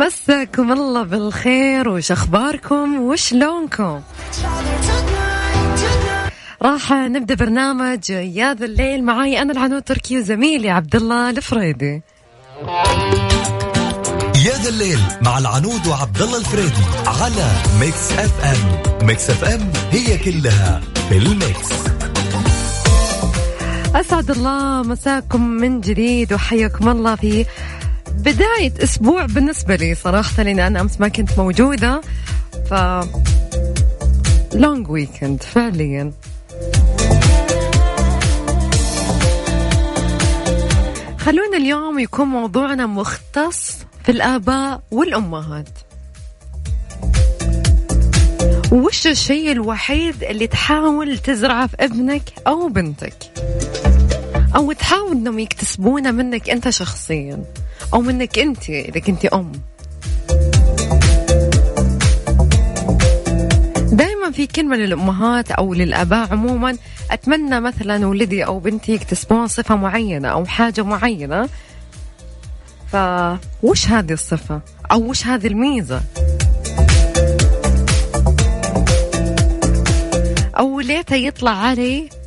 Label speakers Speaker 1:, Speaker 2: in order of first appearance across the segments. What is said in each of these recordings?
Speaker 1: مساكم الله بالخير وش أخباركم؟ وشلونكم؟ راح نبدأ برنامج يا ذا الليل. معاي أنا العنود تركي وزميلي عبد الله الفريدي.
Speaker 2: يا ذا الليل مع العنود وعبد الله الفريدي على ميكس اف ام. ميكس اف ام هي كلها في ال
Speaker 1: mix. أسعد الله مساكم من جديد وحياكم الله في بداية أسبوع بالنسبة لي صراحة لأن أنا أمس ما كنت موجودة ف لونج ويكند فعليا. خلونا اليوم يكون موضوعنا مختص في الآباء والأمهات. وش الشيء الوحيد اللي تحاول تزرعه في ابنك أو بنتك؟ أو تحاول أنهم يكتسبونه منك أنت شخصيا أو منك أنت إذا كنت أم. دائما في كلمة للأمهات أو للآباء عموما أتمنى مثلا ولدي أو بنتي يكتسبون صفة معينة أو حاجة معينة. فوش هذه الصفة؟ أو وش هذه الميزة؟ أو ليته يطلع علي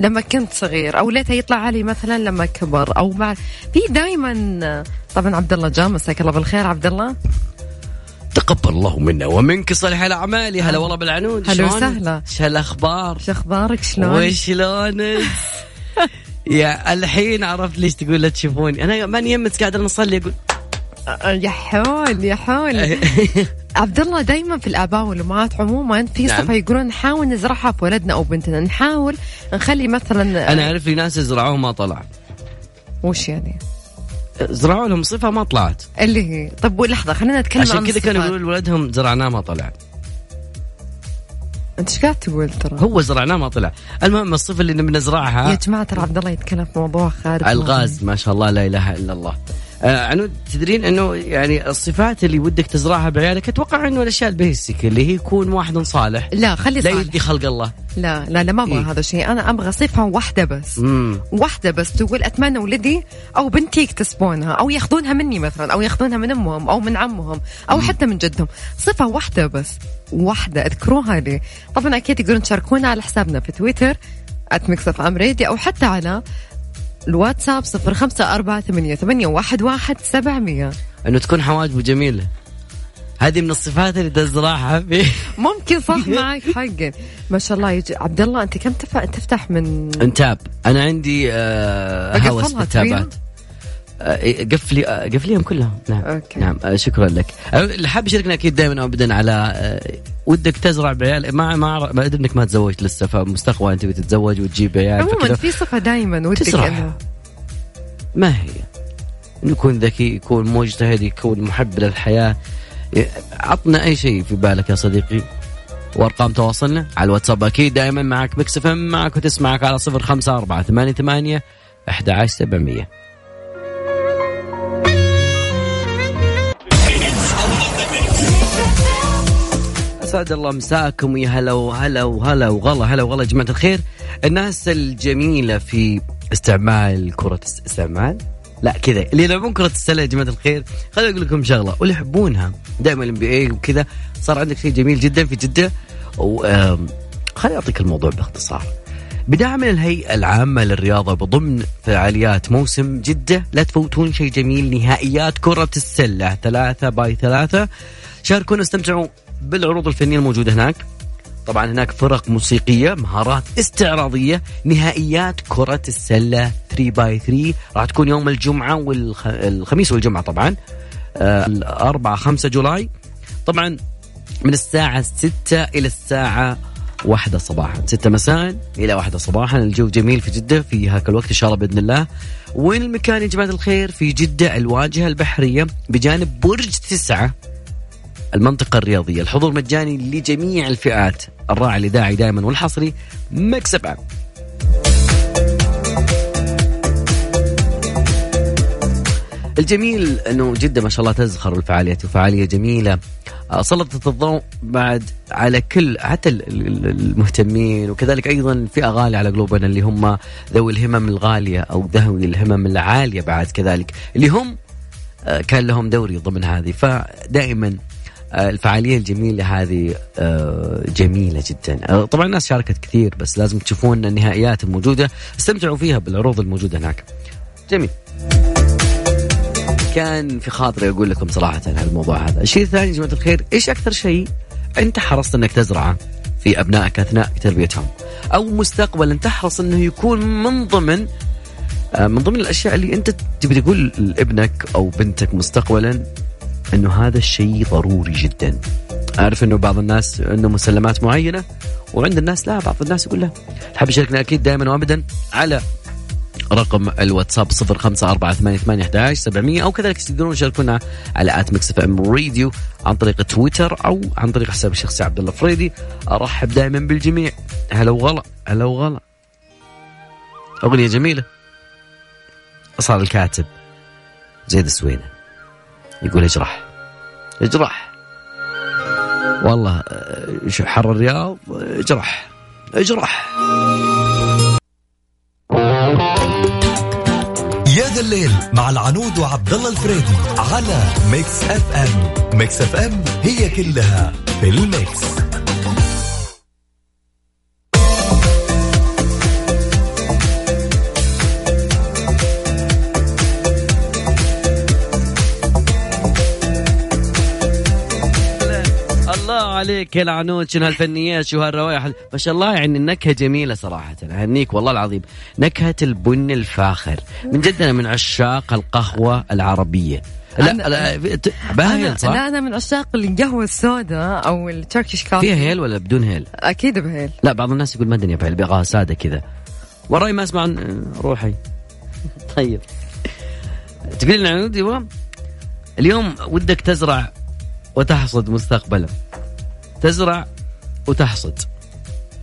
Speaker 1: لما كنت صغير أو ليته يطلع علي مثلا لما كبر أو مع في دائما طبعا عبد الله جاء مساك الله بالخير. عبد الله؟
Speaker 3: تقبل الله منا ومنك صالح الأعمال. هلا والله بالعنود.
Speaker 1: هلا وسهلا.
Speaker 3: شو الأخبار؟
Speaker 1: شو أخبارك؟ شلون؟
Speaker 3: وشلونك؟ يا الحين عرفت ليش تقول لا تشوفوني. أنا ماني يمس قاعد نصلي أقول
Speaker 1: يا حول يا حول عبد الله دائما في الآباء والأمهات عموما في صفه نعم. يقولون نحاول نزرعها في ولدنا أو بنتنا. نحاول نخلي مثلا
Speaker 3: أنا أعرف لي ناس زرعوه ما طلع
Speaker 1: وش يعني؟
Speaker 3: زرعوا لهم صفة ما طلعت.
Speaker 1: اللي هي. طب لحظة خلينا نتكلم
Speaker 3: عشان كذا كانوا يقولون لولدهم زرعناه ما طلع.
Speaker 1: أنت إيش قاعد تقول ترى؟
Speaker 3: هو زرعناه ما طلع، المهم الصفة اللي نبي نزرعها
Speaker 1: يا جماعة ترى عبد الله يتكلم في موضوع خارج
Speaker 3: الغاز ما شاء الله لا إله إلا الله. آه عنود تدرين انه يعني الصفات اللي ودك تزرعها بعيالك أتوقع انه الأشياء البيسك اللي هي يكون واحد صالح.
Speaker 1: لا خلي صالح.
Speaker 3: لا يدي خلق الله.
Speaker 1: لا لا لا ما أبغى إيه؟ هذا الشيء. أنا أبغى صفة واحدة بس. مم. واحدة بس تقول أتمنى ولدي أو بنتي يكتسبونها أو يأخذونها مني مثلا أو يأخذونها من أمهم أو من عمهم أو مم. حتى من جدهم. صفة واحدة بس. واحدة أذكروها لي. طبعا أكيد تقدرون تشاركونا على حسابنا في تويتر @مكسف ام راديو أو حتى على الواتساب صفر خمسة أربعة ثمانية, ثمانية واحد, واحد سبعمية.
Speaker 3: أنه تكون حواجبه جميلة. هذه من الصفات اللي تزرعها في
Speaker 1: ممكن صح معك حق ما شاء الله يجي عبد الله أنت كم تفتح من
Speaker 3: انتاب أنا عندي آه هوس بالتابات. قفلي آه، قفليهم كلهم نعم. أوكي. نعم آه، شكرا لك. اللي حاب يشاركنا أكيد دائما ابدا على ودك تزرع بعيال. ما ما ما أدري إنك ما تزوجت لسه فمستقبلا أنت بتتزوج وتجيب عيال
Speaker 1: عموما في صفه دائما ودك
Speaker 3: إنه. ما هي؟ يكون ذكي يكون مجتهد يكون محب للحياة. عطنا أي شيء في بالك يا صديقي؟ وأرقام تواصلنا على الواتساب. أكيد دائما معك مكس اف ام معك وتسمعك على صفر خمسة أربعة ثمانية ثمانية أحد عشر سبعمية. أسعد الله مساكم ويا هلا وهلا وهلا وغلا هلا وغلا يا جماعة الخير. الناس الجميلة في استعمال كرة استعمال؟ لا كذا. اللي يلعبون كرة السلة يا جماعة الخير خليني أقول لكم شغلة. واللي يحبونها دائما ال NBA وكذا صار عندك شيء جميل جدا في جدة. خليني أعطيك الموضوع باختصار. بدعم الهيئة العامة للرياضة بضمن فعاليات موسم جدة لا تفوتون شيء جميل نهائيات كرة السلة. ثلاثة by ثلاثة. شاركونا استمتعوا. بالعروض الفنية الموجودة هناك. طبعا هناك فرق موسيقية مهارات استعراضية نهائيات كرة السلة 3 باي 3 راح تكون يوم الجمعة والخميس والجمعة طبعا. الأربعة خمسة جولاي. طبعا من الساعة 6 إلى الساعة واحدة صباحا. ستة مساء إلى واحدة صباحا. الجو جميل في جدة في هاك الوقت إن شاء الله بإذن الله. وين المكان يا جماعة الخير؟ في جدة الواجهة البحرية بجانب برج تسعة. المنطقة الرياضية. الحضور مجاني لجميع الفئات. الراعي الإذاعي دائما والحصري مكسب عام الجميل أنه جده ما شاء الله تزخر الفعاليات وفعالية جميلة. آه، سلطت الضوء بعد على كل حتى المهتمين وكذلك أيضا فئة غالية على قلوبنا اللي هم ذوي الهمم الغالية أو ذوي الهمم العالية بعد كذلك اللي هم آه، كان لهم دوري ضمن هذه. فدائما الفعالية الجميلة هذه آه، جميلة جدا. طبعا الناس شاركت كثير بس لازم تشوفون النهائيات الموجودة. استمتعوا فيها بالعروض الموجودة هناك. جميل. كان في خاطري أقول لكم صراحة عن الموضوع هذا، الشيء الثاني يا جماعة الخير، إيش أكثر شيء أنت حرصت إنك تزرعه في أبنائك أثناء تربيتهم؟ أو مستقبلا تحرص إنه يكون من ضمن آه، من ضمن الأشياء اللي أنت تبي تقول لابنك أو بنتك مستقبلا؟ إنه هذا الشيء ضروري جدا. أعرف إنه بعض الناس عنده مسلمات معينة وعند الناس لا بعض الناس يقول لا. تحب يشاركنا أكيد دائما وابدا على رقم الواتساب صفر خمسة أربعة ثمانية ثمانية أحداش سبعمية أو كذلك تقدرون تشاركونا على at Mix FM Radio عن طريق تويتر أو عن طريق حساب الشخصي عبد الله فريدي. أرحب دائما بالجميع. هلا وغلا هلا وغلا. أغنية جميلة. صار الكاتب زيد السوينة. يقول اجرح. اجرح. والله حر الرياض؟ اجرح. اجرح.
Speaker 2: يا ذا الليل مع العنود وعبد الله الفريدي على Mix FM. Mix FM هي كلها في الميكس
Speaker 3: عليك يا العنود شنو هالفنيات شو هالروائح. ما شاء الله يعني النكهة جميلة صراحة أهنيك والله العظيم. نكهة البن الفاخر. من جد أنا من عشاق القهوة العربية. لا لا بهيل صح؟
Speaker 1: لا أنا من عشاق القهوة السوداء أو التركيش كافي
Speaker 3: فيها هيل ولا بدون هيل؟
Speaker 1: أكيد بهيل.
Speaker 3: لا بعض الناس يقول ما أدري بهيل بيغاها سادة كذا. وراي ما أسمع روحي. طيب. تقول لنا اليوم ودك تزرع وتحصد مستقبلا تزرع وتحصد.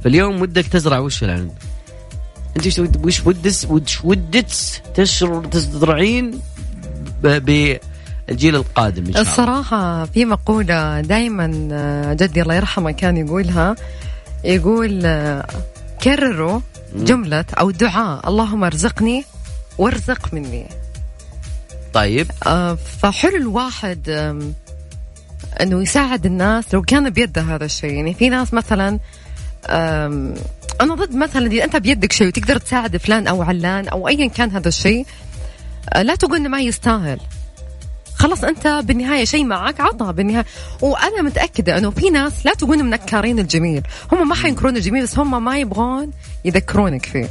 Speaker 3: فاليوم ودك تزرع وش العنب أنت وش ودس وش ودك تشر تزرعين بالجيل القادم إن شاء
Speaker 1: الله. الصراحة في مقولة دائما آه، جدي الله يرحمه كان يقولها. يقول آه، كرروا جملة أو دعاء. اللهم ارزقني وارزق مني.
Speaker 3: طيب.
Speaker 1: آه، فحلو الواحد إنه يساعد الناس لو كان بيده هذا الشيء. يعني في ناس مثلا أنا ضد مثلا إذا أنت بيدك شيء وتقدر تساعد فلان أو علان أو ايا كان هذا الشيء أه، لا تقول إنه ما يستاهل. خلاص أنت بالنهاية شيء معك عطى بالنهاية. وأنا متأكدة إنه في ناس لا تقول منكرين الجميل. هم ما حينكرون الجميل بس هم ما يبغون يذكرونك فيه.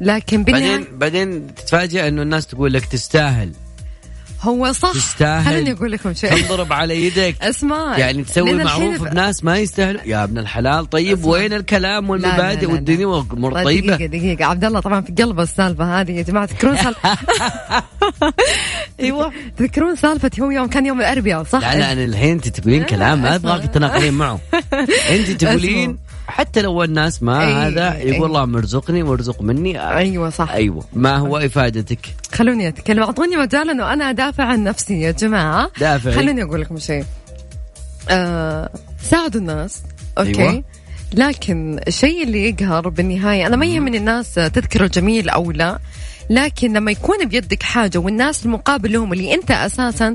Speaker 1: لكن
Speaker 3: بالنهايه بعدين بعدين تتفاجئ إنه الناس تقول لك تستاهل.
Speaker 1: هو صح.
Speaker 3: تستاهل
Speaker 1: خليني أقول لكم شيء.
Speaker 3: تنضرب على يدك.
Speaker 1: اسمع.
Speaker 3: يعني تسوي معروف بناس ما يستاهلوا يا ابن الحلال طيب أسمع. وين الكلام والمبادئ والدنيا؟ والامور طيبة.
Speaker 1: دقيقة دقيقة. عبد الله طبعا في قلب السالفة هذه يا جماعة. تذكرون سالفه أيوه. تذكرون سالفه هو يوم كان يوم الأربعاء صح؟
Speaker 3: لا لا أنا الحين أنت تقولين كلام ما أبغاك تتناقلين معه. أنت تقولين حتى لو الناس ما أي هذا يقول الله مرزقني وارزق مني.
Speaker 1: أيوه صح.
Speaker 3: أيوه. ما هو إفادتك؟
Speaker 1: خلوني أتكلم. أعطوني مجال انه أنا أدافع عن نفسي يا جماعة.
Speaker 3: دافع
Speaker 1: خلوني أقول لكم شيء. آه ساعدوا الناس أوكي؟ أيوة. لكن الشيء اللي يقهر بالنهاية أنا ما يهمني الناس تذكر الجميل أو لا لكن لما يكون بيدك حاجة والناس المقابل لهم اللي أنت أساسا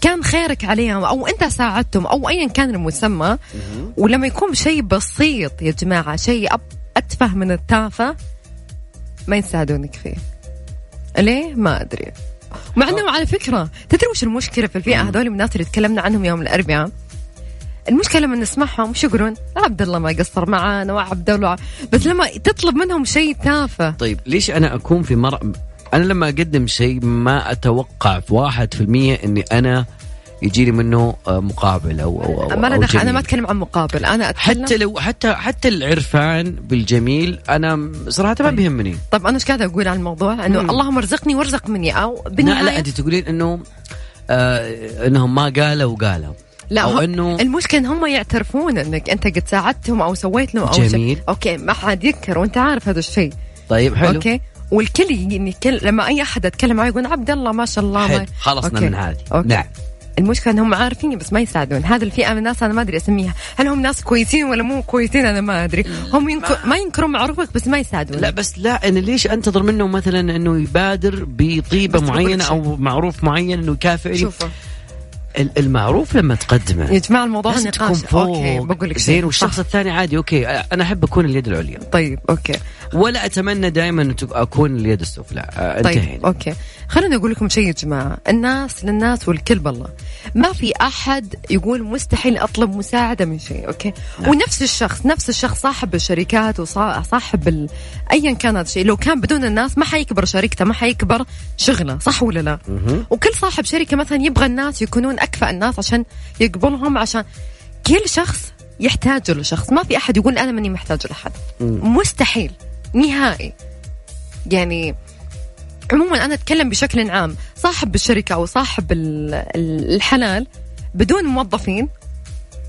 Speaker 1: كان خيرك عليهم أو أنت ساعدتهم أو ايا كان المسمى. ولما يكون شيء بسيط يا جماعة شيء أتفه من التافة ما يساعدونك فيه. ليه؟ ما أدري. مع انه على فكرة تدري وش المشكلة في الفئة؟ هذول الناس اللي تكلمنا عنهم يوم الأربعاء. المشكلة لما نسمعهم وش يقولون؟ عبد الله ما قصر معانا وعبد الله. بس لما تطلب منهم شيء تافه.
Speaker 3: طيب ليش أنا أكون في مر أنا لما أقدم شيء ما أتوقع في واحد في المية إني أنا يجيني منه آه، مقابل أو أو,
Speaker 1: أو ما دخل أنا ما أتكلم عن مقابل أنا
Speaker 3: أتكلم حتى لو حتى حتى العرفان بالجميل أنا صراحة ما طيب. بيهمني.
Speaker 1: طيب أنا إيش قاعدة أقول عن الموضوع؟ إنه اللهم ارزقني وارزق مني أو
Speaker 3: بالنهايه لا لا أنت تقولين إنه آه إنهم ما قالوا وقالوا
Speaker 1: لا أو إنه المشكلة إن هم يعترفون إنك أنت قد ساعدتهم أو سويت لهم أو
Speaker 3: جميل. شيء.
Speaker 1: okay ما حد يذكر وأنت عارف هذا الشيء.
Speaker 3: طيب حلو.
Speaker 1: okay؟ والكل يعني كل لما أي أحد أتكلم معي يقول عبد الله ما شاء الله
Speaker 3: حلو. خلصنا من هذه. نعم.
Speaker 1: المشكلة إنهم عارفين بس ما يساعدون. هذا الفئة من الناس أنا ما أدري أسميها. هل هم ناس كويسين ولا مو كويسين؟ أنا ما أدري. هم ينكر ما ينكرون معروفك بس ما يساعدون.
Speaker 3: لا بس لا أنا ليش أنتظر منه مثلا إنه يبادر بطيبة معينة أو معروف معين إنه يكافئني؟ شوفوا المعروف لما تقدمه.
Speaker 1: يا جماعة الموضوع نقاش تكون
Speaker 3: فوق. أوكي بقول لك زين والشخص الثاني عادي okay. أنا أحب أكون اليد العليا.
Speaker 1: طيب okay.
Speaker 3: ولا أتمنى دائما أن أكون اليد السفلى.
Speaker 1: آه، طيب okay. خليني أقول لكم شيء يا جماعة. الناس للناس والكل بالله. ما في أحد يقول مستحيل أطلب مساعدة من شيء okay؟ نعم. ونفس الشخص نفس الشخص صاحب الشركات وصاحب ال... ايا كان هذا الشيء. لو كان بدون الناس ما حيكبر شركته ما حيكبر شغله صح ولا لا؟ مه. وكل صاحب شركة مثلا يبغى الناس يكونون أكفأ الناس عشان يقبلهم عشان كل شخص يحتاج له شخص. ما في أحد يقول أنا ماني محتاج لاحد مستحيل نهائي. يعني عموما أنا أتكلم بشكل عام. صاحب الشركة أو صاحب الحلال بدون موظفين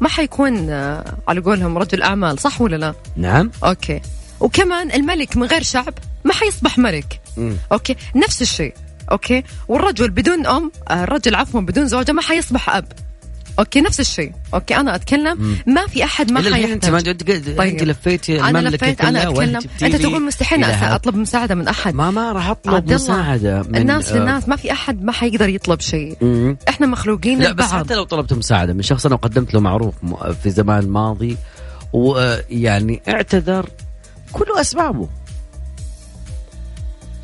Speaker 1: ما حيكون آه، على قولهم رجل أعمال صح ولا لا؟
Speaker 3: نعم.
Speaker 1: okay. وكمان الملك من غير شعب ما حيصبح ملك. م. okay. نفس الشيء. okay. والرجل بدون أم آه، الرجل عفوا بدون زوجة ما حيصبح أب. okay نفس الشيء. okay أنا أتكلم. مم. ما في أحد ما حيحتاج.
Speaker 3: أنت ما طيب. أنت لفيتي
Speaker 1: أنا لفيت أنا أتكلم. أنت تقول مستحيل أطلب مساعدة من أحد.
Speaker 3: ما ما راح أطلب مساعدة
Speaker 1: من الناس آه للناس ما في أحد ما حيقدر يطلب شيء. مم. إحنا مخلوقين
Speaker 3: لا بس حتى لو طلبت مساعدة من شخص أنا قدمت له معروف في زمان ماضي ويعني اعتذر كله أسبابه.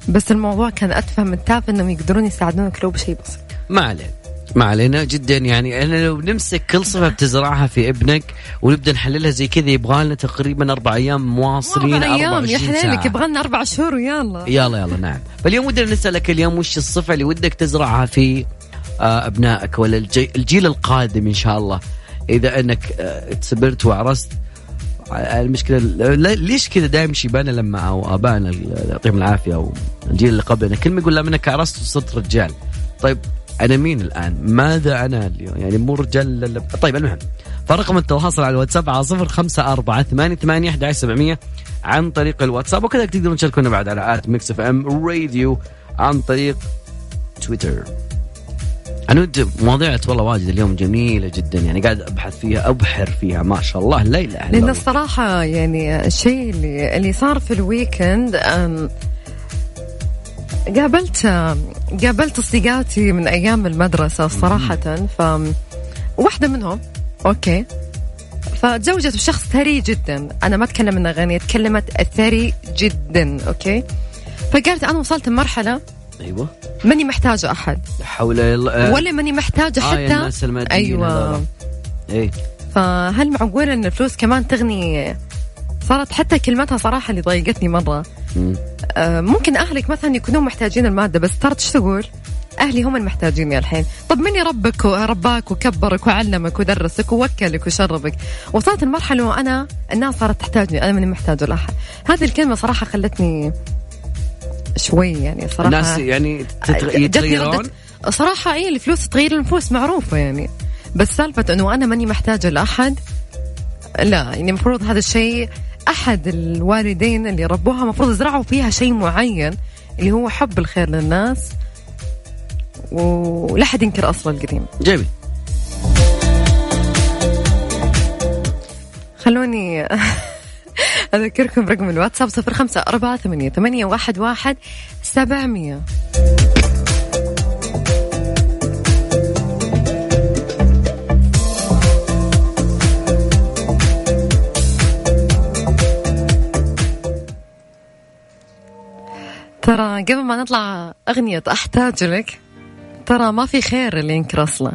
Speaker 1: بس الموضوع كان أتفه من تافه إنهم يقدرون يساعدونك لو بشيء بسيط.
Speaker 3: ما علينا ما علينا جدا. يعني أنا لو نمسك كل صفة بتزرعها في ابنك ونبدأ نحللها زي كذا يبغى لنا تقريبا أربع أيام مواصلين
Speaker 1: أربع أيام يا حليلك يبغى لنا أربع شهور ويلا
Speaker 3: يلا يلا نعم. فاليوم ودنا نسألك اليوم وش الصفة اللي ودك تزرعها في آه، أبنائك ولا الجيل القادم إن شاء الله؟ إذا أنك آه، تسبرت وعرست المشكلة ليش كذا دائما شيبانا لما أو ابائنا يعطيهم العافية أو الجيل اللي قبلنا. كل ما يقول لا منك عرست وصرت رجال. طيب أنا مين الآن؟ ماذا أنا اليوم؟ يعني مو رجال طيب المهم. فرقم التواصل على الواتساب على صفر خمسة أربعة ثمانية ثمانية أحد سبعمية عن طريق الواتساب. وكذلك تقدرون تشاركونا بعد على at Mix FM Radio عن طريق تويتر. عنود مواضيع والله واجد اليوم جميلة جدا. يعني قاعد أبحث فيها أبحر فيها ما شاء الله. لا إله إلا
Speaker 1: لأن الصراحة يعني الشيء اللي, اللي صار في ال weekend قابلت قابلت صديقاتي من أيام المدرسة صراحة ف واحدة منهم okay. فتزوجت بشخص ثري جدا. أنا ما أتكلم انها غنيه تكلمت ثري جدا okay. فقالت أنا وصلت لمرحلة
Speaker 3: أيوه.
Speaker 1: ماني محتاجة أحد.
Speaker 3: حول
Speaker 1: ولا ماني محتاجة آه حتى.
Speaker 3: الناس
Speaker 1: أيوه.
Speaker 3: إيه.
Speaker 1: فهل معقول إن الفلوس كمان تغني صارت حتى كلمتها صراحة اللي ضايقتني مرة. آه ممكن أهلك مثلا يكونون محتاجين المادة بس ترى إيش تقول؟ أهلي هم المحتاجين الحين. طب من يربك ورباك وكبرك وعلمك ودرسك ووكلك وشربك؟ وصلت المرحلة وأنا الناس صارت تحتاجني أنا ماني محتاجه لاحد هذه الكلمة صراحة خلتني شوي يعني صراحة
Speaker 3: الناس يعني يتغيرون؟
Speaker 1: صراحة اي الفلوس تغير النفوس معروفة يعني. بس سالفة إنه أنا ماني محتاجه لاحد لا يعني المفروض هذا الشيء أحد الوالدين اللي ربوها المفروض يزرعوا فيها شيء معين اللي هو حب الخير للناس. ولا حد ينكر اصل القديم.
Speaker 3: جميل.
Speaker 1: خلوني أذكركم برقم الواتساب صفر خمسة أربعة ثمانية, ثمانية واحد, واحد سبعمية. ترى قبل ما نطلع أغنية أحتاج لك ترى ما في خير اللي ينكر أصله.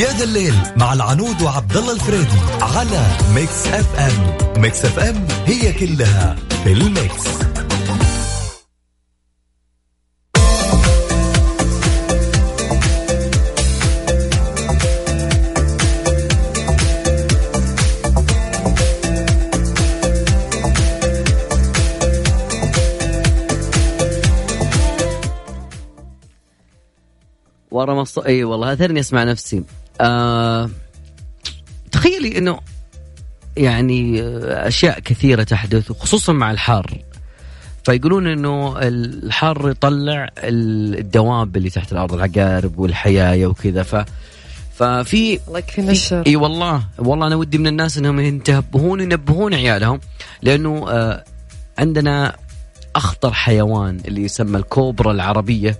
Speaker 2: يا ذا الليل مع العنود وعبد الله الفريدي على Mix FM. Mix FM هي كلها في ال mix.
Speaker 3: ورا مص... إي والله أثرني أسمع نفسي. آه... تخيلي إنه يعني أشياء كثيرة تحدث وخصوصا مع الحار فيقولون إنه الحر يطلع الدواب اللي تحت الأرض العقارب والحيايه وكذا. ف ففي
Speaker 1: الله يكفينا الشر
Speaker 3: إي والله والله أنا ودي من الناس إنهم ينتبهون ينبهون عيالهم. لأنه آه عندنا أخطر حيوان اللي يسمى الكوبرا العربية.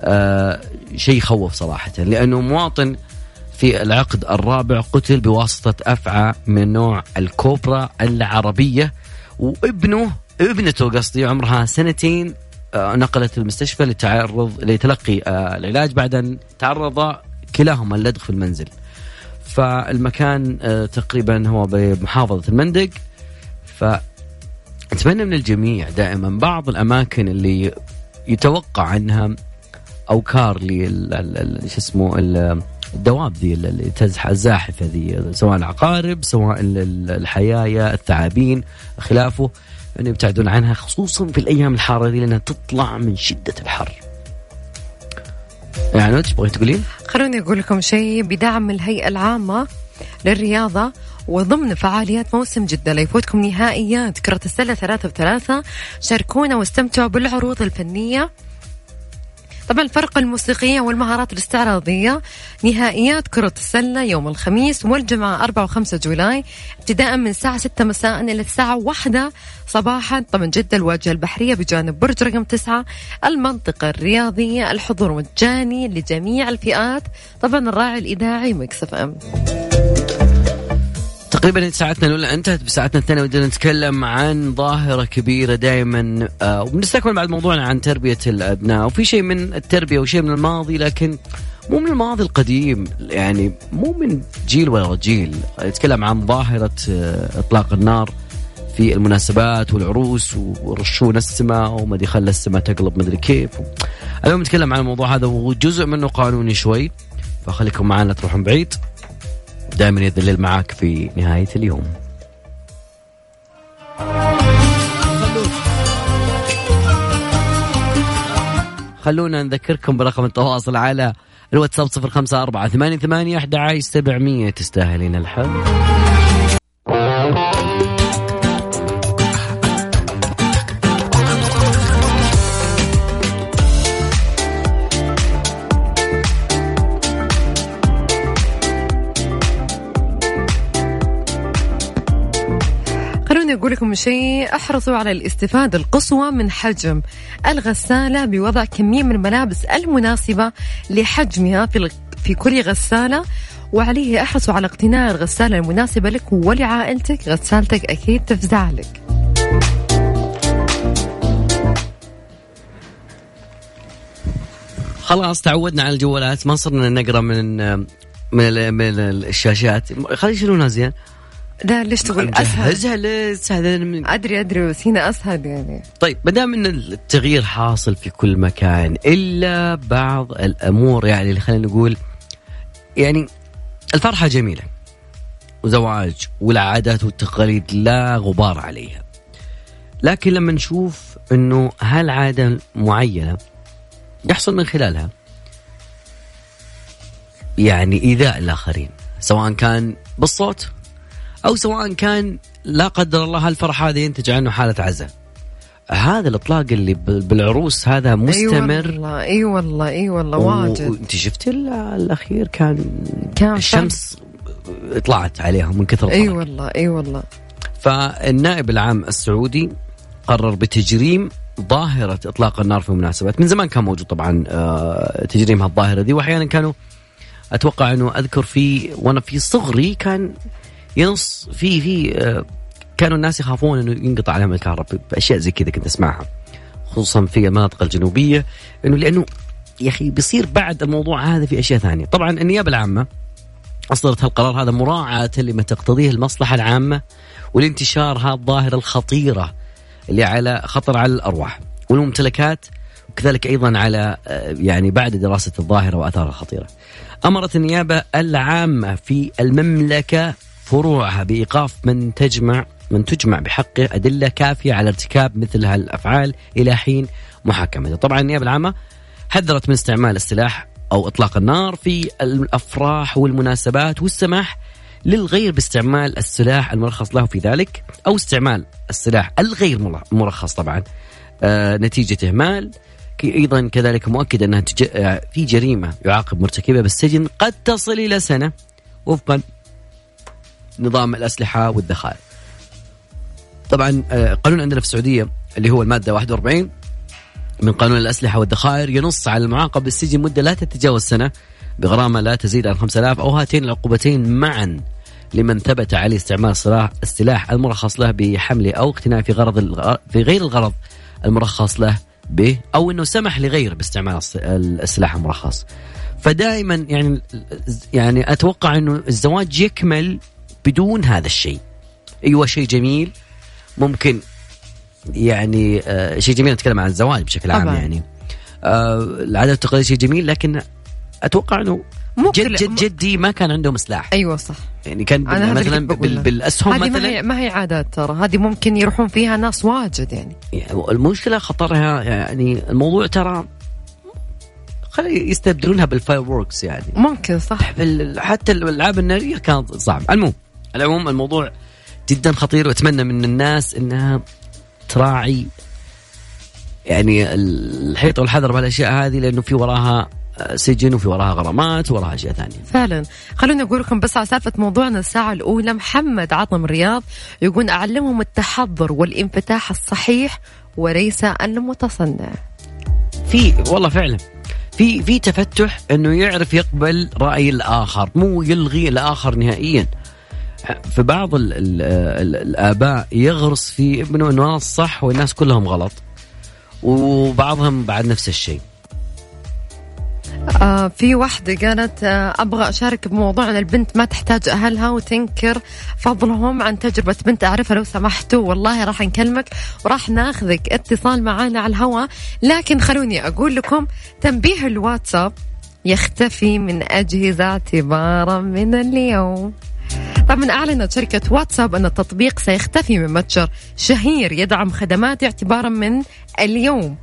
Speaker 3: آه شيء يخوف صراحة لأنه مواطن في العقد الرابع قتل بواسطة أفعى من نوع الكوبرا العربية وابنه ابنته قصدي عمرها سنتين آه نقلت المستشفى لتعرض لتلقي آه العلاج بعد أن تعرض كلاهما اللدغ في المنزل. فالمكان تقريبا هو بمحافظة المندق. ف اتمنى من الجميع دائما بعض الأماكن اللي يتوقع أنها أوكار ل شو اسمه الدواب ذي اللي تزح الزاحفة ذي سواء العقارب سواء الحيايا الثعابين خلافه ان يبتعدون عنها خصوصا في الأيام الحارة ذي لأنها تطلع من شدة الحر. يعني إيش تبغي تقولين؟
Speaker 1: خلوني أقول لكم شيء بدعم الهيئة العامة للرياضة وضمن فعاليات موسم جدة لا يفوتكم نهائيات كرة السلة ثلاثة بثلاثة شاركونا واستمتعوا بالعروض الفنية طبعا الفرق الموسيقية والمهارات الاستعراضية نهائيات كرة السلة يوم الخميس والجمعة 4 و5 جولاي ابتداء من الساعة 6 مساء إلى الساعة 1 صباحا. طبعا جدة الواجهة البحرية بجانب برج رقم 9 المنطقة الرياضية الحضور مجاني لجميع الفئات. طبعا الراعي الإذاعي مكسف أم.
Speaker 3: تقريبا ساعتنا الأولى انتهت بساعتنا الثانية ودنا نتكلم عن ظاهرة كبيرة دائما آه وبنستكمل بعد موضوعنا عن تربية الأبناء. وفي شيء من التربية وشيء من الماضي لكن مو من الماضي القديم. يعني مو من جيل ولا جيل. نتكلم عن ظاهرة آه إطلاق النار في المناسبات والعروس ورشون السماء وما أدري خلى السماء تقلب مدري كيف. اليوم نتكلم عن الموضوع هذا وجزء منه قانوني شوي فخليكم معنا تروحون بعيد. دائما يذلل معاك في نهاية اليوم. خلونا نذكركم برقم التواصل على الواتساب صفر خمسة أربعة ثمانية ثمانية أحد سبعمية. تستاهلين الحب.
Speaker 1: أقول لكم شيء أحرصوا على الاستفادة القصوى من حجم الغسالة بوضع كمية من الملابس المناسبة لحجمها في في كل غسالة. وعليه أحرصوا على اقتناء الغسالة المناسبة لك ولعائلتك. غسالتك أكيد تفزع لك.
Speaker 3: خلاص تعودنا على الجوالات. ما صرنا نقرأ من من الشاشات. خلي يشيلونها زين.
Speaker 1: لا ليش تقول أسهل؟
Speaker 3: اسهل
Speaker 1: من... أدري أدري بس هنا أسهل يعني.
Speaker 3: طيب ما دام إن التغيير حاصل في كل مكان إلا بعض الأمور يعني اللي خلينا نقول يعني الفرحة جميلة وزواج والعادات والتقاليد لا غبار عليها. لكن لما نشوف إنه هالعادة معينة يحصل من خلالها يعني إيذاء الآخرين سواء كان بالصوت أو سواء كان لا قدر الله هالفرح هذا ينتج عنه حالة عزاء هذا الإطلاق اللي بالعروس هذا مستمر.
Speaker 1: اي والله أي والله أي والله واجد.
Speaker 3: انت شفتي الأخير كان كان الشمس طلعت عليهم من كثر
Speaker 1: أي والله أي والله.
Speaker 3: فالنائب العام السعودي قرر بتجريم ظاهرة إطلاق النار في المناسبات من زمان كان موجود طبعا آه، تجريم هالظاهرة دي وأحيانا كانوا أتوقع أنه أذكر في وأنا في صغري كان ينص في في آه، كانوا الناس يخافون إنه ينقطع عليهم الكهرباء بأشياء زي كذا كنت أسمعها خصوصا في المناطق الجنوبية إنه لأنه يا أخي بيصير بعد الموضوع هذا في أشياء ثانية، طبعا النيابة العامة أصدرت هالقرار هذا مراعاة لما تقتضيه المصلحة العامة والانتشار هذه الظاهرة الخطيرة اللي على خطر على الأرواح والممتلكات وكذلك أيضا على آه، يعني بعد دراسة الظاهرة وآثارها الخطيرة. أمرت النيابة العامة في المملكة فروعها بإيقاف من تجمع من تجمع بحقه أدلة كافية على ارتكاب مثل هالأفعال إلى حين محاكمته. طبعا النيابه العامة حذرت من استعمال السلاح أو إطلاق النار في الأفراح والمناسبات والسماح للغير باستعمال السلاح المرخص له في ذلك أو استعمال السلاح الغير مرخص طبعا آه نتيجة إهمال أيضا كذلك مؤكد أنها. آه، في جريمة يعاقب مرتكبها بالسجن قد تصل إلى سنة وفقا نظام الأسلحة والذخائر طبعا آه، قانون عندنا في السعودية اللي هو المادة 41 من قانون الأسلحة والذخائر ينص على المعاقب بالسجن مدة لا تتجاوز سنة بغرامة لا تزيد عن 5000 أو هاتين العقوبتين معا لمن ثبت عليه استعمال السلاح المرخص له بحمله أو اقتناء في غرض في غير الغرض المرخص له به أو أنه سمح لغيره باستعمال السلاح المرخص. فدائما يعني يعني أتوقع أنه الزواج يكمل بدون هذا الشيء. أيوة شيء جميل. ممكن يعني آه شيء جميل نتكلم عن الزواج بشكل عام طبعا. يعني. آه العادات والتقاليد شيء جميل لكن أتوقع إنه جد جد جدي ما كان عندهم سلاح
Speaker 1: أيوه صح.
Speaker 3: يعني كان مثلا بال بالأسهم
Speaker 1: هذه مثلا. ما هي ما هي عادات ترى. هذه ممكن يروحون فيها ناس واجد يعني,
Speaker 3: يعني المشكلة خطرها يعني الموضوع ترى خلي يستبدلونها بال fireworks يعني.
Speaker 1: ممكن صح.
Speaker 3: حتى الألعاب النارية كانت صعب المهم العموم الموضوع جدا خطير وأتمنى من الناس إنها تراعي يعني الحيط والحذر بهالاشياء هذه لأنه في وراها سجن وفي وراها غرامات وراها أشياء ثانية.
Speaker 1: فعلا، خلوني أقول لكم بس على سالفة موضوعنا الساعة الأولى محمد عظم رياض يقول أعلمهم التحضر والانفتاح الصحيح وليس المتصنع.
Speaker 3: في والله فعلا في في تفتح إنه يعرف يقبل رأي الآخر مو يلغي الآخر نهائيا. في بعض ال ال ال الآباء يغرس في ابنه إنه أنا الصح والناس كلهم غلط. وبعضهم بعد نفس الشيء.
Speaker 1: آه في واحدة قالت آه أبغى أشارك بموضوع البنت ما تحتاج أهلها وتنكر فضلهم عن تجربة بنت أعرفها لو سمحتوا والله راح نكلمك وراح ناخذك اتصال معانا على الهواء لكن خلوني أقول لكم تنبيه الواتساب يختفي من أجهزة اعتبارا من اليوم طبعا أعلنت شركة واتساب أن التطبيق سيختفي من متجر شهير يدعم خدمات اعتبارا من اليوم.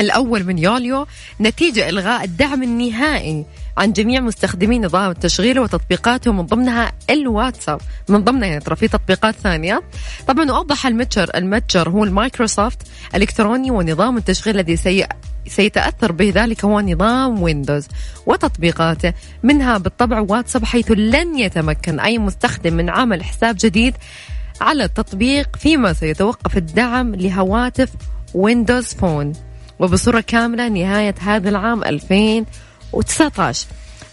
Speaker 1: الأول من يوليو نتيجة إلغاء الدعم النهائي عن جميع مستخدمي نظام التشغيل وتطبيقاته من ضمنها الواتساب. من ضمنها يعني ترى في تطبيقات ثانية. طبعا وأوضح المتجر المتجر هو المايكروسوفت الإلكتروني ونظام التشغيل الذي سي سيتأثر به. ذلك هو نظام ويندوز وتطبيقاته. منها بالطبع واتساب حيث لن يتمكن أي مستخدم من عمل حساب جديد على التطبيق فيما سيتوقف الدعم لهواتف ويندوز فون. وبصورة كاملة نهاية هذا العام 2019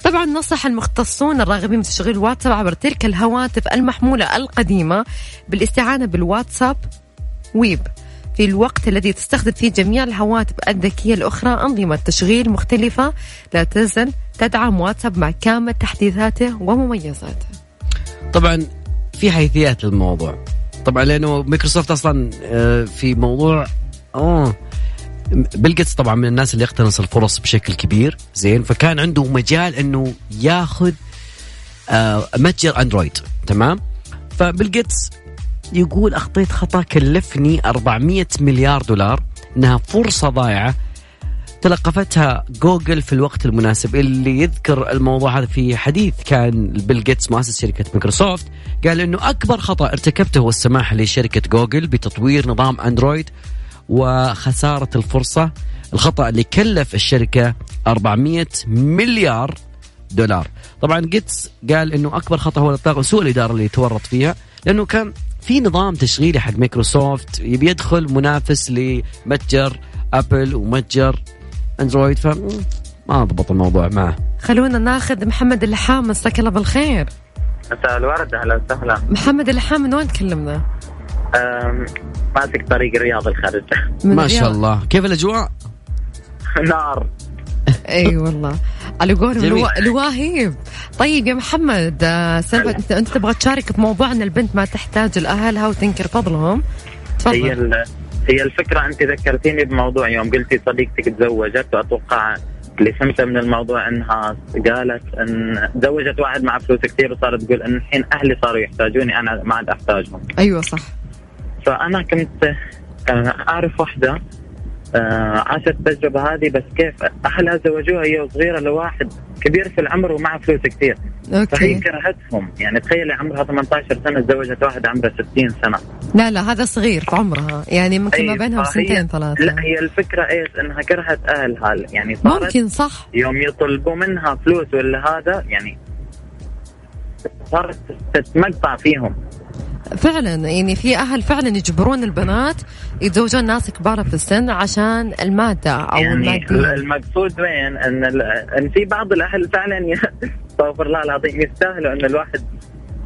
Speaker 1: طبعا نصح المختصون الراغبين بتشغيل واتساب عبر تلك الهواتف المحمولة القديمة بالاستعانة بالواتساب ويب. في الوقت الذي تستخدم فيه جميع الهواتف الذكية الأخرى أنظمة تشغيل مختلفة لا تزل تدعم واتساب مع كامل تحديثاته ومميزاته.
Speaker 3: طبعا في حيثيات للموضوع. طبعا لأنه مايكروسوفت أصلا آه، في موضوع أوه بيل جيتس طبعا من الناس اللي يقتنص الفرص بشكل كبير زين فكان عنده مجال إنه ياخذ آه متجر أندرويد تمام؟ فبيل جيتس يقول أخطيت خطأ كلفني 400 مليار دولار إنها فرصة ضائعه تلقفتها جوجل في الوقت المناسب اللي يذكر الموضوع هذا في حديث كان بيل جيتس مؤسس شركة مايكروسوفت قال إنه أكبر خطأ ارتكبته هو السماح لشركة جوجل بتطوير نظام أندرويد وخسارة الفرصة الخطأ اللي كلف الشركة 400 مليار دولار. طبعا جيتس قال إنه أكبر خطأ هو الإطلاق وسوء الإدارة اللي تورط فيها لأنه كان في نظام تشغيلي حق مايكروسوفت يبي يدخل منافس لمتجر أبل ومتجر أندرويد ف ما ضبط الموضوع معه.
Speaker 1: خلونا ناخذ محمد اللحام مساك الله بالخير.
Speaker 4: مساء الورد أهلا وسهلا.
Speaker 1: محمد اللحام من وين تكلمنا؟
Speaker 4: ماسك طريق الرياض الخارج
Speaker 3: ما شاء الله. كيف الأجواء؟
Speaker 4: نار.
Speaker 1: إي والله. على قولهم الواهيب طيب يا محمد سالفه انت أنت تبغى تشارك بموضوع ان البنت ما تحتاج لاهلها وتنكر فضلهم.
Speaker 4: تفضل. هي هي الفكرة أنت ذكرتيني بموضوع يوم قلتي صديقتك تزوجت وأتوقع اللي فهمته من الموضوع إنها قالت إن تزوجت واحد مع فلوس كثير وصارت تقول إن الحين أهلي صاروا يحتاجوني أنا ما عاد أحتاجهم.
Speaker 1: أيوه صح.
Speaker 4: فأنا كنت أعرف واحدة آه، عاشت التجربة هذه بس كيف أهلها زوجوها هي صغيرة لواحد كبير في العمر ومعه فلوس كثير.
Speaker 1: أوكي.
Speaker 4: فهي كرهتهم. يعني تخيلي عمرها 18 سنة تزوجت واحد عمره 60 سنة.
Speaker 1: لا لا هذا صغير في عمرها. يعني ممكن ما بينهم
Speaker 4: فهي-
Speaker 1: سنتين ثلاثة.
Speaker 4: لا هي الفكرة إيش؟ إنها كرهت أهلها. يعني صارت
Speaker 1: ممكن صح.
Speaker 4: يوم يطلبوا منها فلوس ولا هذا يعني صارت تتمقطع فيهم.
Speaker 1: فعلا يعني في أهل فعلا يجبرون البنات يتزوجون ناس كبار في السن عشان المادة أو
Speaker 4: يعني
Speaker 1: المادية
Speaker 4: المقصود وين؟ إن ال- إن في بعض الأهل فعلا استغفر الله العظيم يستاهلوا إن الواحد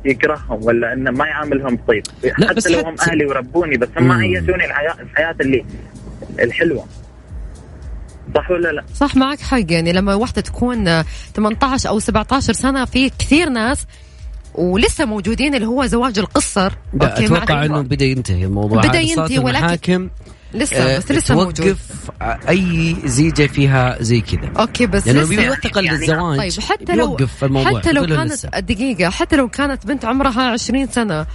Speaker 4: يكرههم ولا انه ما يعاملهم طيب.
Speaker 3: لا،
Speaker 4: حتى
Speaker 3: بس
Speaker 4: لو هم أهلي وربوني بس هم
Speaker 3: مم.
Speaker 4: عيشوني الحياة الحياة اللي الحلوة. صح ولا لا؟
Speaker 1: صح معك حق. يعني لما واحدة تكون آه، 18 أو 17 سنة في كثير ناس ولسه موجودين اللي هو زواج القصر.
Speaker 3: لا okay،
Speaker 1: أتوقع
Speaker 3: إنه بدأ ينتهي الموضوع. صارت
Speaker 1: ينتهي، ولكن لسه
Speaker 3: آه،
Speaker 1: بس لسه موجود.
Speaker 3: توقف أي زيجة فيها زي كذا.
Speaker 1: okay بس
Speaker 3: لأنه
Speaker 1: لسه.
Speaker 3: بيوثق
Speaker 4: يعني-
Speaker 3: للزواج
Speaker 1: طيب حتى لو
Speaker 3: يوقف الموضوع
Speaker 1: حتى لو كانت
Speaker 3: لسه.
Speaker 1: دقيقة حتى لو كانت بنت عمرها 20 سنة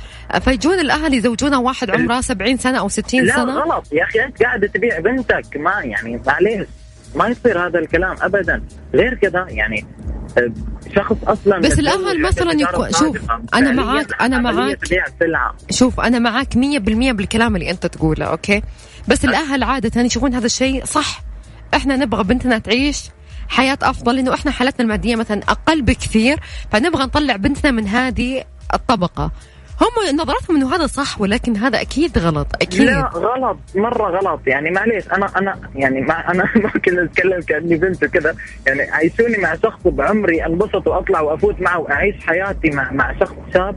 Speaker 1: فيجون الأهل يزوجونها واحد عمره 70 سنة أو 60
Speaker 4: لا
Speaker 1: سنة؟
Speaker 4: غلط يا أخي أنت قاعدة تبيع بنتك ما يعني معليش. ما يصير هذا الكلام ابدا. غير كذا يعني آه، شخص أصلا
Speaker 1: بس
Speaker 4: عنده
Speaker 1: مثلاً يكون- شوف،
Speaker 4: سابقة.
Speaker 1: أنا
Speaker 4: فعلياً
Speaker 1: معاك-
Speaker 4: عملية
Speaker 1: معاك. شوف أنا معاك 100% بالكلام اللي أنت تقوله okay؟ بس الأهل عادة يشوفون هذا الشيء صح. إحنا نبغى بنتنا تعيش حياة أفضل لأنه إحنا حالتنا المادية مثلا أقل بكثير فنبغى نطلع بنتنا من هذه الطبقة. هم نظرتهم إنه هذا صح ولكن هذا أكيد غلط أكيد.
Speaker 4: لا غلط مرة غلط. يعني معليش أنا أنا يعني ما أنا ممكن أتكلم كأني بنت وكذا يعني عيشوني مع شخص بعمري أنبسط وأطلع وأفوت معه وأعيش حياتي مع مع شخص شاب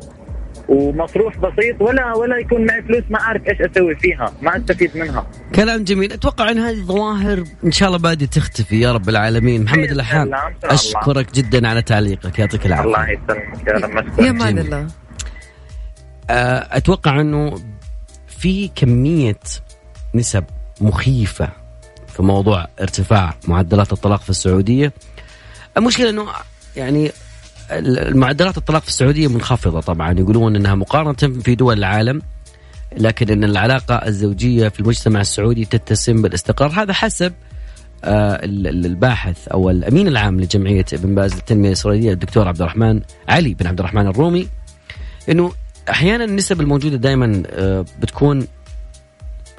Speaker 4: ومصروف بسيط ولا ولا يكون معي فلوس ما أعرف إيش أسوي فيها ما أستفيد منها.
Speaker 3: كلام جميل. أتوقع إن هذه الظواهر إن شاء الله بادي تختفي يا رب العالمين. محمد الحان
Speaker 4: الله، الله.
Speaker 3: أشكرك جدا على تعليقك. يعطيك
Speaker 4: الله
Speaker 3: العافيه
Speaker 4: يسلمك يا رب.
Speaker 1: يا مان. الله.
Speaker 3: أتوقع إنه في كمية نسب مخيفة في موضوع ارتفاع معدلات الطلاق في السعودية. المشكلة إنه يعني المعدلات الطلاق في السعودية منخفضة طبعا. يقولون إنها مقارنة في دول العالم لكن إن العلاقة الزوجية في المجتمع السعودي تتسم بالاستقرار. هذا حسب آه، ال- ال- الباحث أو الأمين العام لجمعية ابن باز للتنمية الإسرائيلية الدكتور عبد الرحمن علي بن عبد الرحمن الرومي إنه أحيانا النسب الموجودة دائما بتكون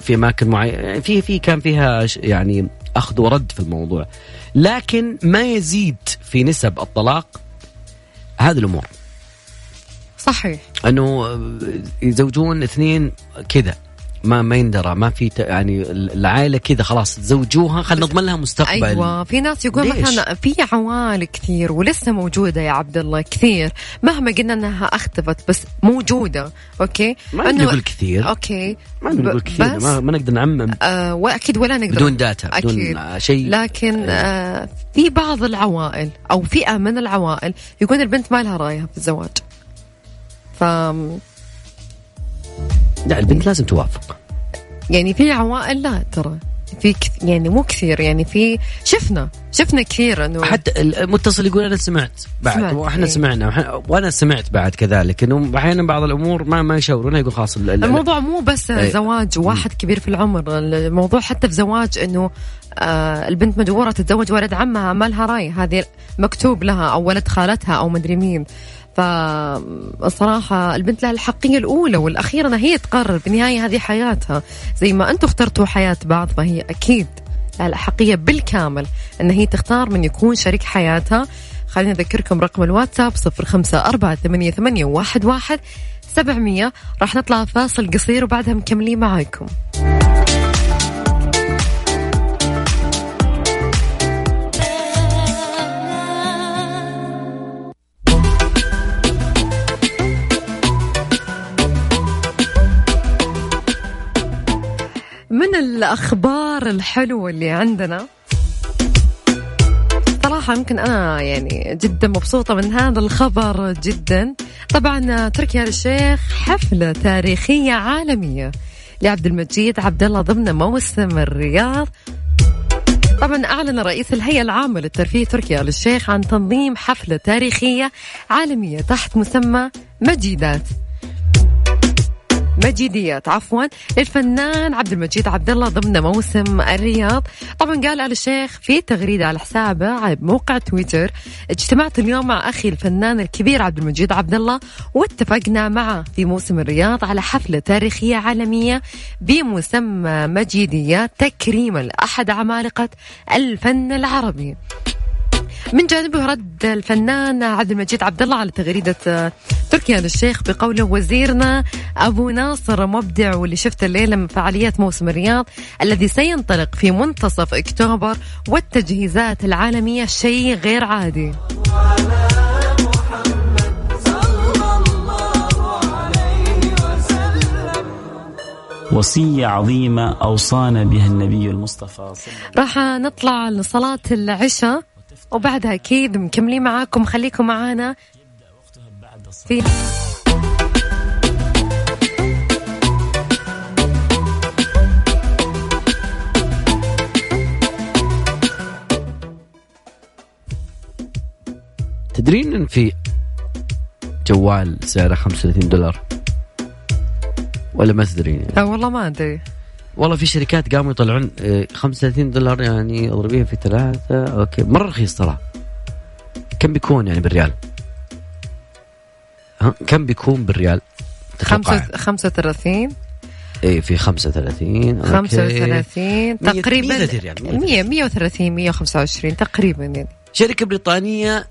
Speaker 3: في أماكن معينة يعني في في كان فيها يعني أخذ ورد في الموضوع. لكن ما يزيد في نسب الطلاق هذه الأمور.
Speaker 1: صحيح.
Speaker 3: أنه آه، يزوجون اثنين كذا. ما ما يندرى ما في يعني العائلة كذا خلاص تزوجوها خلينا نضمن لها مستقبل.
Speaker 1: أيوه في ناس يقول؟ مثلا في عوائل كثير ولسه موجودة يا عبد الله كثير. مهما قلنا إنها أختفت بس موجودة okay؟
Speaker 3: ما نقدر نقول كثير.
Speaker 1: okay.
Speaker 3: ما نقول كثير
Speaker 1: بس
Speaker 3: ما, ما نقدر نعمم.
Speaker 1: آه وأكيد ولا نقدر.
Speaker 3: بدون data بدون
Speaker 1: أكيد.
Speaker 3: آه، شيء.
Speaker 1: لكن آه في بعض العوائل أو فئة من العوائل يكون البنت ما لها رايه في الزواج. ف
Speaker 3: لا البنت لازم توافق
Speaker 1: يعني في عوائل لا ترى في كث... يعني مو كثير يعني في شفنا شفنا كثير إنه
Speaker 3: حتى المتصل يقول أنا سمعت بعد
Speaker 1: سمعت،
Speaker 3: وإحنا
Speaker 1: إيه.
Speaker 3: سمعنا وإحنا- وأنا سمعت بعد كذلك إنه أحيانا بعض الأمور ما ما يشاورونها يقول خلاص ال-
Speaker 1: الموضوع مو بس
Speaker 3: إيه.
Speaker 1: زواج واحد كبير في العمر الموضوع حتى في زواج إنه آه البنت مجبورة تتزوج ولد عمها ما لها رأي هذه مكتوب لها أو ولد خالتها أو مدري مين فالصراحة البنت لها الحقية الأولى والأخيرة أنها هي تقرر بالنهاية هذه حياتها. زي ما أنتم اخترتوا حياة بعض فهي أكيد لها الحقية بالكامل أن هي تختار من يكون شريك حياتها. خليني أذكركم رقم الواتساب صفر خمسة أربعة ثمانية, ثمانية واحد, واحد سبعمية. راح نطلع فاصل قصير وبعدها مكملين معاكم. من الأخبار الحلوة اللي عندنا؟ صراحة يمكن أنا يعني جدا مبسوطة من هذا الخبر جدا. طبعا تركي آل الشيخ حفلة تاريخية عالمية لعبد المجيد عبد الله ضمن موسم الرياض. طبعا أعلن رئيس الهيئة العامة للترفيه تركي آل الشيخ عن تنظيم حفلة تاريخية عالمية تحت مسمى مجيدات. مجيديات عفوا للفنان عبد المجيد عبد الله ضمن موسم الرياض. طبعا قال آل الشيخ في تغريدة على حسابه على موقع تويتر اجتمعت اليوم مع أخي الفنان الكبير عبد المجيد عبد الله واتفقنا معه في موسم الرياض على حفلة تاريخية عالمية بمسمى مجيديات تكريما لأحد عمالقة الفن العربي. من جانبه رد الفنان عبد المجيد عبد الله على تغريدة آه، تركي آل الشيخ بقوله وزيرنا أبو ناصر مبدع واللي شفت الليلة من فعاليات موسم الرياض الذي سينطلق في منتصف أكتوبر والتجهيزات العالمية شيء غير عادي.
Speaker 5: وصية عظيمة أوصانا بها النبي المصطفى
Speaker 1: راح نطلع لصلاة العشاء. وبعدها أكيد مكملين معاكم. خليكم معانا. في
Speaker 3: تدرين إن في جوال سعره 35 دولار؟ ولا ما تدرين؟ يعني؟
Speaker 1: لا والله ما أدري.
Speaker 3: والله في شركات قاموا يطلعون آه، 35 دولار يعني اضربيها في ثلاثة أوكي مرة رخيص ترى كم بيكون يعني بالريال؟ ها كم بيكون بالريال؟ تتوقع؟
Speaker 1: خمسة خمسة وثلاثين
Speaker 3: اي في 35 okay.
Speaker 1: خمسة وثلاثين
Speaker 3: مية-
Speaker 1: تقريبا
Speaker 3: 130 ريال، 130.
Speaker 1: مية مية وثلاثين مية وخمسة وعشرين تقريبا يعني
Speaker 3: شركة بريطانية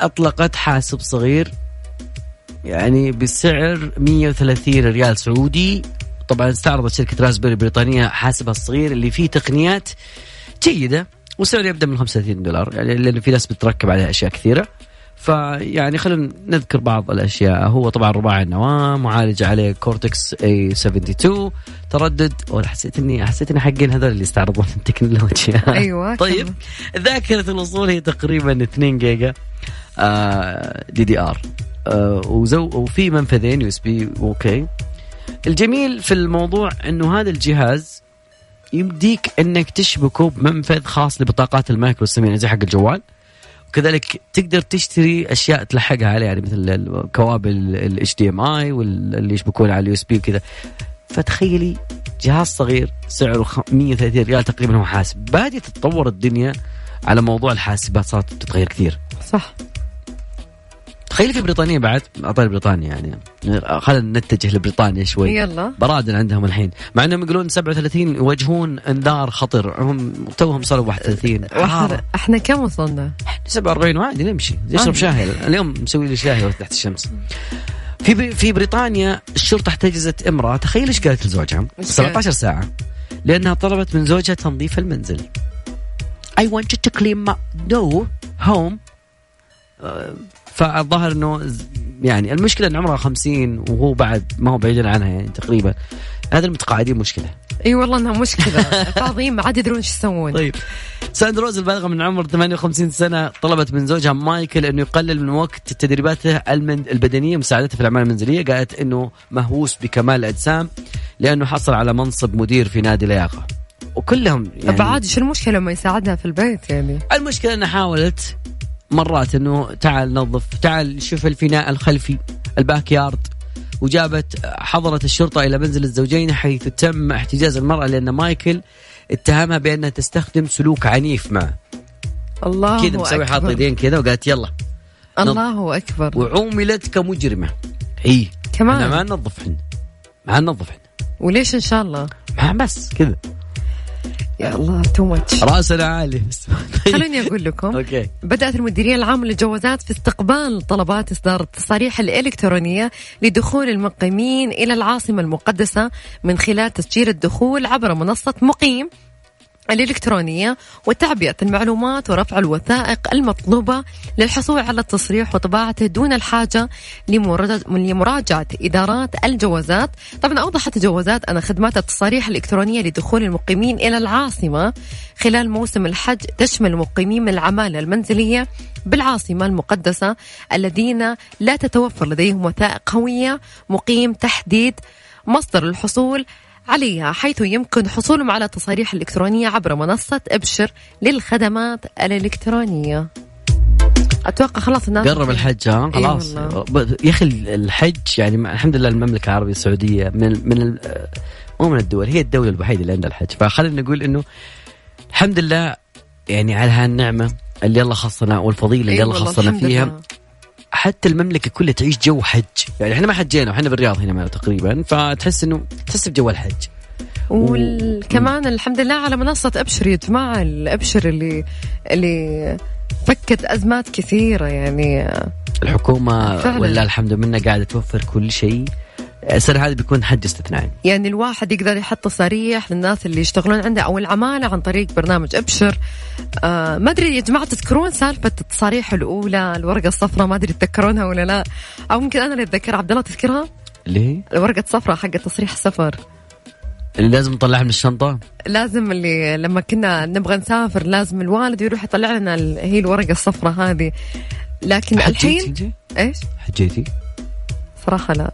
Speaker 3: أطلقت حاسب صغير يعني بسعر 130 ريال سعودي طبعا استعرضت شركة راسبيري البريطانية حاسبها الصغير اللي فيه تقنيات جيدة وسعره يبدأ من 35 دولار يعني لأن في ناس بتركب عليه أشياء كثيرة. فيعني خلينا نذكر بعض الأشياء. هو طبعا رباعي النواه معالج عليه Cortex A72 تردد ولا حسيت اني حسيت إني حقين هذول اللي يستعرضون التكنولوجيا.
Speaker 1: أيوة،
Speaker 3: طيب ذاكرة الوصول هي تقريبا 2 جيجا DDR. وزو وفي منفذين USB okay. الجميل في الموضوع إنه هذا الجهاز يمديك إنك تشبكه بمنفذ خاص لبطاقات ال micro SIM يعني زي حق الجوال. وكذلك تقدر تشتري أشياء تلحقها عليه. يعني مثل الكوابل ال HDMI واللي يشبكون على ال USB وكذا. فتخيلي جهاز صغير سعره خ- 130 ريال تقريبا هو حاسب. بادية تتطور الدنيا على موضوع الحاسبات صارت تتغير كثير.
Speaker 1: صح.
Speaker 3: تخيلي في بريطانيا بعد أعطاني بريطانيا يعني. خلينا نتجه لبريطانيا شوي.
Speaker 1: يلا.
Speaker 3: برادن عندهم الحين. مع إنهم يقولون 37 يواجهون انذار خطر. هم توهم صاروا 31
Speaker 1: وإحنا
Speaker 3: حارة.
Speaker 1: إحنا كم وصلنا؟
Speaker 3: 47 وعادي نمشي
Speaker 1: عادي.
Speaker 3: شاي اليوم مسوي لي شاي تحت الشمس. في في بريطانيا الشرطة احتجزت امرأة. تخيل إيش قالت لزوجها؟
Speaker 1: إيش
Speaker 3: 17 ساعة. لأنها طلبت من زوجها تنظيف المنزل. I want you to clean my no home. آه، فالظاهر إنه يعني المشكلة إن عمرها 50 وهو بعد ما هو بعيد عنها يعني تقريبا. هذا المتقاعدين مشكلة.
Speaker 1: إي والله إنها مشكلة. فاضيين ما عاد يدرون إيش يسوون.
Speaker 3: طيب. ساندروز البالغة من عمر 58 سنة طلبت من زوجها مايكل إنه يقلل من وقت تدريباته البدنية مساعدته في الأعمال المنزلية. قالت إنه مهووس بكمال الأجسام لأنه حصل على منصب مدير في نادي لياقة. وكلهم
Speaker 1: طب عادي شو المشكلة لما يساعدها في البيت يعني؟
Speaker 3: المشكلة إنها حاولت مرات انه تعال نظف تعال شوف الفناء الخلفي الباك يارد وجابت حضرت الشرطة إلى منزل الزوجين حيث تم احتجاز المرأة لأن مايكل اتهمها بأنها تستخدم سلوك عنيف معه.
Speaker 1: الله
Speaker 3: كذا مسوي حاط
Speaker 1: أكبر.
Speaker 3: يدين كذا وقالت يلا.
Speaker 1: الله أكبر.
Speaker 3: وعوملت كمجرمة. هي
Speaker 1: كمان.
Speaker 3: ما ننظف إحنا ما ننظف إحنا
Speaker 1: وليش إن شاء الله؟
Speaker 3: ما بس كذا.
Speaker 1: يا الله too much
Speaker 3: راسنا عالي.
Speaker 1: خلوني أقول لكم
Speaker 3: okay.
Speaker 1: بدأت المديرية العامة للجوازات في استقبال طلبات إصدار التصاريح الإلكترونية لدخول المقيمين إلى العاصمة المقدسة من خلال تسجيل الدخول عبر منصة مقيم. الإلكترونية وتعبئة المعلومات ورفع الوثائق المطلوبة للحصول على التصريح وطباعته دون الحاجة لمراجعة- إدارات الجوازات. طبعا أوضحت الجوازات أن خدمات التصاريح الإلكترونية لدخول المقيمين إلى العاصمة خلال موسم الحج تشمل المقيمين من العمالة المنزلية بالعاصمة المقدسة الذين لا تتوفر لديهم وثائق هوية مقيم تحديد مصدر الحصول عليها حيث يمكن حصولهم على تصاريح الإلكترونية عبر منصة أبشر للخدمات الإلكترونية. أتوقع خلاص الناس
Speaker 3: قرب الحج ها؟ خلاص. يا أخي الحج يعني الحمد لله المملكة العربية السعودية من من مو من الدول هي الدولة الوحيدة اللي عندها الحج. فخلينا نقول إنه الحمد لله يعني على هالنعمة اللي الله خصنا والفضيلة اللي الله خصنا فيها. لله. حتى المملكة كلها تعيش جو حج. يعني إحنا ما حجينا إحنا بالرياض هنا تقريبا فتحس إنه تحس بجو الحج.
Speaker 1: وكمان الحمد لله على منصة أبشر يا جماعة الأبشر اللي اللي فكت أزمات كثيرة يعني.
Speaker 3: الحكومة فعلا. ولا الحمد لله قاعدة توفر كل شيء. السنة هذه بيكون حج استثنائي
Speaker 1: يعني الواحد يقدر يحط تصاريح للناس اللي يشتغلون عنده أو العمالة عن طريق برنامج أبشر آه ما أدري يا جماعة تذكرون سالفة التصاريح الأولى الورقة الصفراء ما أدري تذكرونها ولا لا أو ممكن أنا اللي أتذكر عبد الله تذكرها؟
Speaker 3: ليه؟
Speaker 1: الورقة الصفراء حق تصريح السفر
Speaker 3: اللي لازم نطلعها من الشنطة؟
Speaker 1: لازم اللي لما كنا نبغى نسافر لازم الوالد يروح يطلع لنا هي الورقة الصفراء هذه لكن الحين إيش؟
Speaker 3: حجيتي؟
Speaker 1: صراحة لا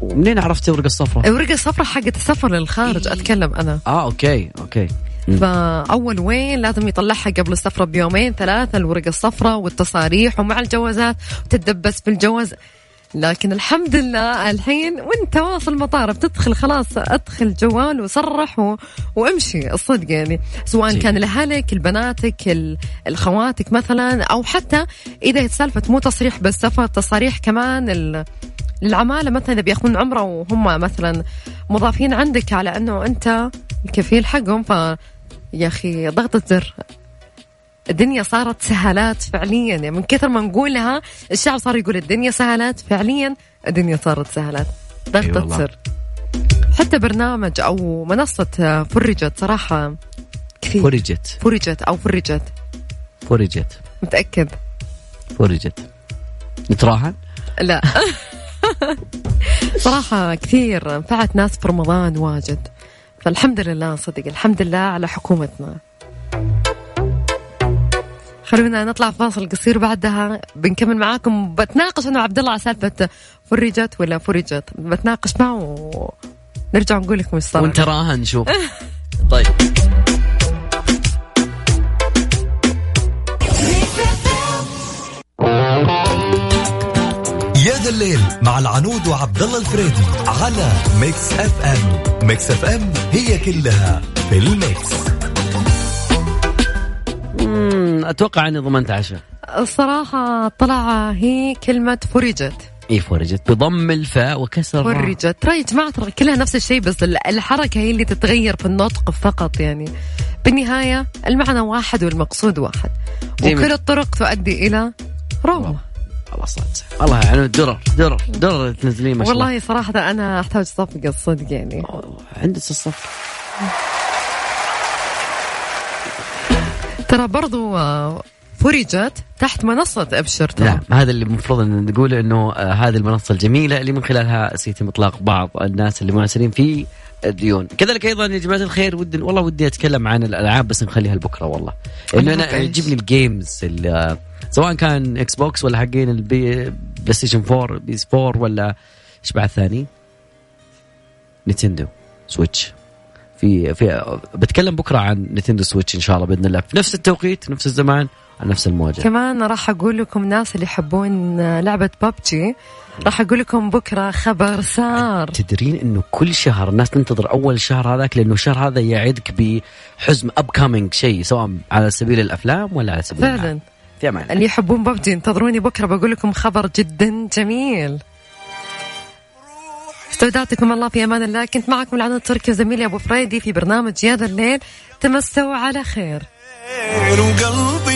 Speaker 3: ومنين عرفتي الورقة الصفراء؟
Speaker 1: الورقة الصفراء حقت السفر للخارج أتكلم أنا.
Speaker 3: آه okay okay.
Speaker 1: فأول وين لازم يطلعها قبل السفرة بيومين ثلاثة الورقة الصفراء والتصاريح ومع الجوازات وتتدبس في الجواز. لكن الحمد لله الحين وانت واصل المطار بتدخل خلاص أدخل جوال وصرح و... وامشي الصدق يعني. سواء كان لأهلك البناتك الخواتك مثلا أو حتى إذا سالفة مو تصريح بس سفر تصاريح كمان ال... العماله مثلا بياخذون عمرة وهم مثلا مضافين عندك على أنه أنت الكفيل حقهم ف يا أخي ضغطة زر الدنيا صارت سهالات فعليا. يعني من كثر ما نقولها الشعب صار يقول الدنيا سهالات فعليا الدنيا صارت سهالات ضغطة أيوة سر حتى برنامج أو منصة فرجت صراحة
Speaker 3: كثير فرجت.
Speaker 1: فرجت أو فرجت.
Speaker 3: فرجت.
Speaker 1: متأكد؟
Speaker 3: فرجت. نتراهن؟
Speaker 1: لا. صراحة كثير نفعت ناس في رمضان واجد. فالحمد لله صدق الحمد لله على حكومتنا. خلونا نطلع فاصل قصير بعدها. بنكمل معاكم بتناقش أنا وعبد الله على سالفة فرجت ولا فرجت. بتناقش معه ونرجع نقول لكم إيش صار
Speaker 3: وانت راهن نشوف. طيب.
Speaker 2: يا ذا الليل مع العنود وعبد الله الفريدي على Mix FM. Mix FM هي كلها في ال
Speaker 3: mix. أتوقع إني ضمنت عشاء.
Speaker 1: الصراحة طلع هي كلمة فرجت.
Speaker 3: اي فرجت. بضم الفاء وكسر
Speaker 1: فرجت. ترى يا جماعة ترى كلها نفس الشيء بس الحركة هي اللي تتغير في النطق فقط يعني. بالنهاية المعنى واحد والمقصود واحد. وكل الطرق تؤدي إلى روما
Speaker 3: الله صدق والله يعني درر درر درر تنزلين ما
Speaker 1: شاء الله. والله صراحة أنا أحتاج صفقه الصدق يعني.
Speaker 3: عندك الصفقه
Speaker 1: ترى برضو آه، فرجت تحت منصة أبشر
Speaker 3: ترى. نعم هذا اللي المفروض أن نقوله أنه آه، هذه المنصة الجميلة اللي من خلالها سيتم إطلاق بعض الناس اللي معسرين في الديون. كذلك أيضا يا جماعة الخير ودي والله ودي أتكلم عن الألعاب بس نخليها لبكرة والله. إنه أنا يعجبني ال games اللي سواء كان إكس بوكس ولا حقين البي بلاي ستيشن 4 بيس 4 ولا إيش بعد ثاني؟ نينتندو سويتش. في في بتكلم بكرة عن نتندو سويتش إن شاء الله بإذن الله. في نفس التوقيت نفس الزمان على نفس المواجهة.
Speaker 1: كمان راح أقول لكم ناس اللي يحبون لعبة ببجي راح أقول لكم بكرة خبر صار.
Speaker 3: تدرين إنه كل شهر الناس تنتظر أول شهر هذاك لأنه الشهر هذا يعدك بحزم upcoming شيء سواء على سبيل الأفلام ولا على سبيل
Speaker 1: فعلا. في أمان اللي يحبون ببجي انتظروني بكرة. بقول لكم خبر جدا جميل. استودعتكم الله في أمان الله. كنت معكم العنود تركي وزميلي أبو فريدي في برنامج يا ذا الليل. تمسوا على خير. وقلب